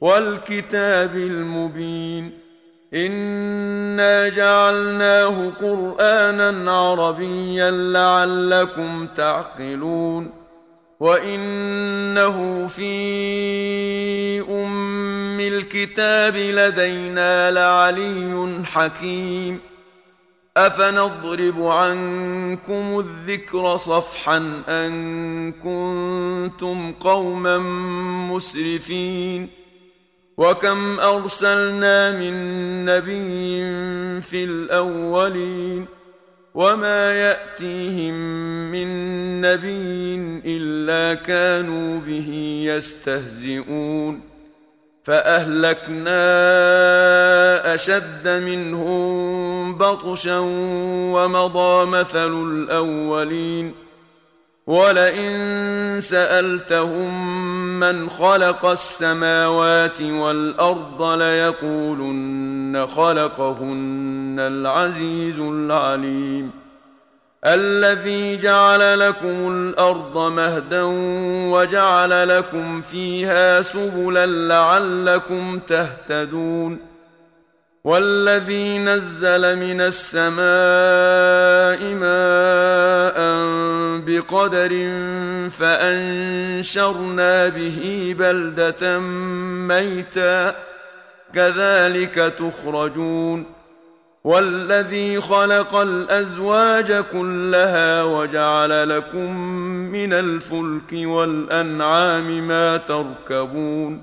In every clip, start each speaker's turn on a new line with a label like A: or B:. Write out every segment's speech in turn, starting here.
A: والكتاب المبين إنا جعلناه قرآنا عربيا لعلكم تعقلون وإنه في أم الكتاب لدينا لعلي حكيم أفنضرب عنكم الذكر صفحا أن كنتم قوما مسرفين وكم ارسلنا من نبي في الاولين وما ياتيهم من نبي الا كانوا به يستهزئون فاهلكنا اشد منهم بطشا ومضى مثل الاولين ولئن سألتهم من خلق السماوات والأرض ليقولن خلقهن العزيز العليم. الذي جعل لكم الأرض مهدا وجعل لكم فيها سبلا لعلكم تهتدون. والذي نزل من السماء ماء بقدر فأنشرنا به بلدة ميتا كذلك تخرجون والذي خلق الأزواج كلها وجعل لكم من الفلك والأنعام ما تركبون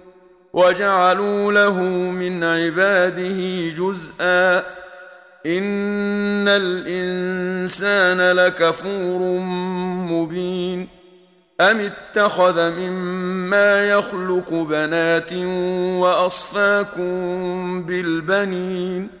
A: وجعلوا له من عباده جزءا. ان الانسان لكفور مبين. ام اتخذ مما يخلق بنات واصفاكم بالبنين.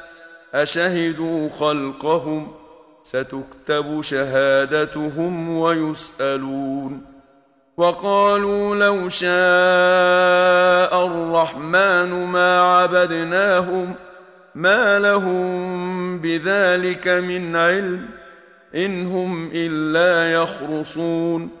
A: أشهدوا خلقهم؟ ستكتب شهادتهم ويسألون. وقالوا لو شاء الرحمن ما عبدناهم ما لهم بذلك من علم إن هم إلا يخرصون.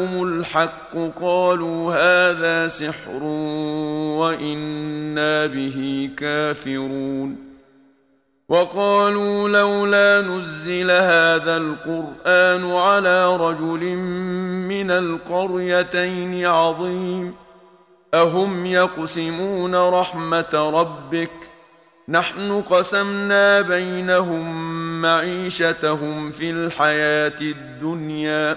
A: الحق قالوا هذا سحر وإنا به كافرون وقالوا لولا نزل هذا القرآن على رجل من القريتين عظيم أهم يقسمون رحمة ربك نحن قسمنا بينهم معيشتهم في الحياة الدنيا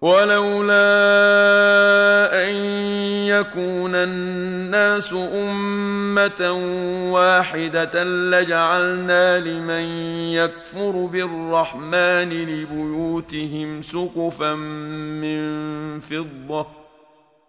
A: ولولا أن يكون الناس أمة واحدة لجعلنا لمن يكفر بالرحمن لبيوتهم سقفا من فضة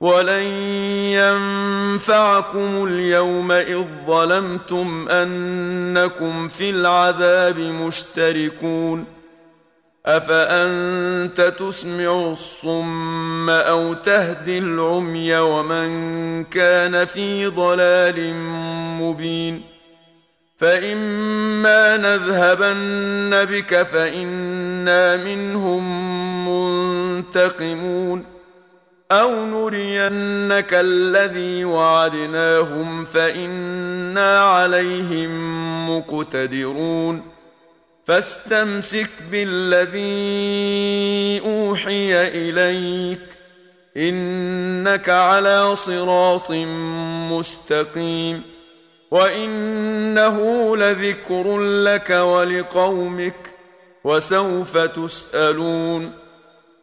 A: ولن ينفعكم اليوم اذ ظلمتم انكم في العذاب مشتركون افانت تسمع الصم أو تهدي العمي ومن كان في ضلال مبين فاما نذهبن بك فانا منهم منتقمون أو نرينك الذي وعدناهم فانا عليهم مقتدرون فاستمسك بالذي اوحي اليك انك على صراط مستقيم وانه لذكر لك ولقومك وسوف تسالون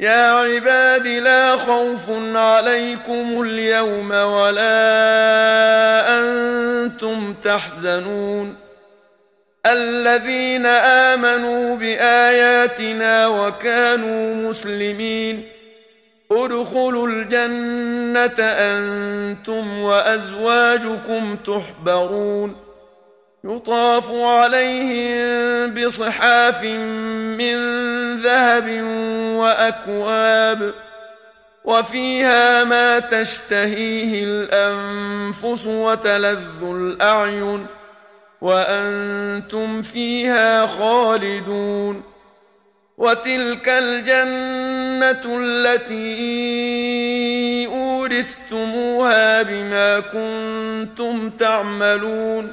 A: يا عباد لا خوف عليكم اليوم ولا أنتم تحزنون. الذين آمنوا بآياتنا وكانوا مسلمين. ادخلوا الجنة أنتم وأزواجكم تحبرون. يطاف عليهم بصحاف من ذهب وأكواب وفيها ما تشتهيه الأنفس وتلذ الأعين وأنتم فيها خالدون وتلك الجنة التي أورثتموها بما كنتم تعملون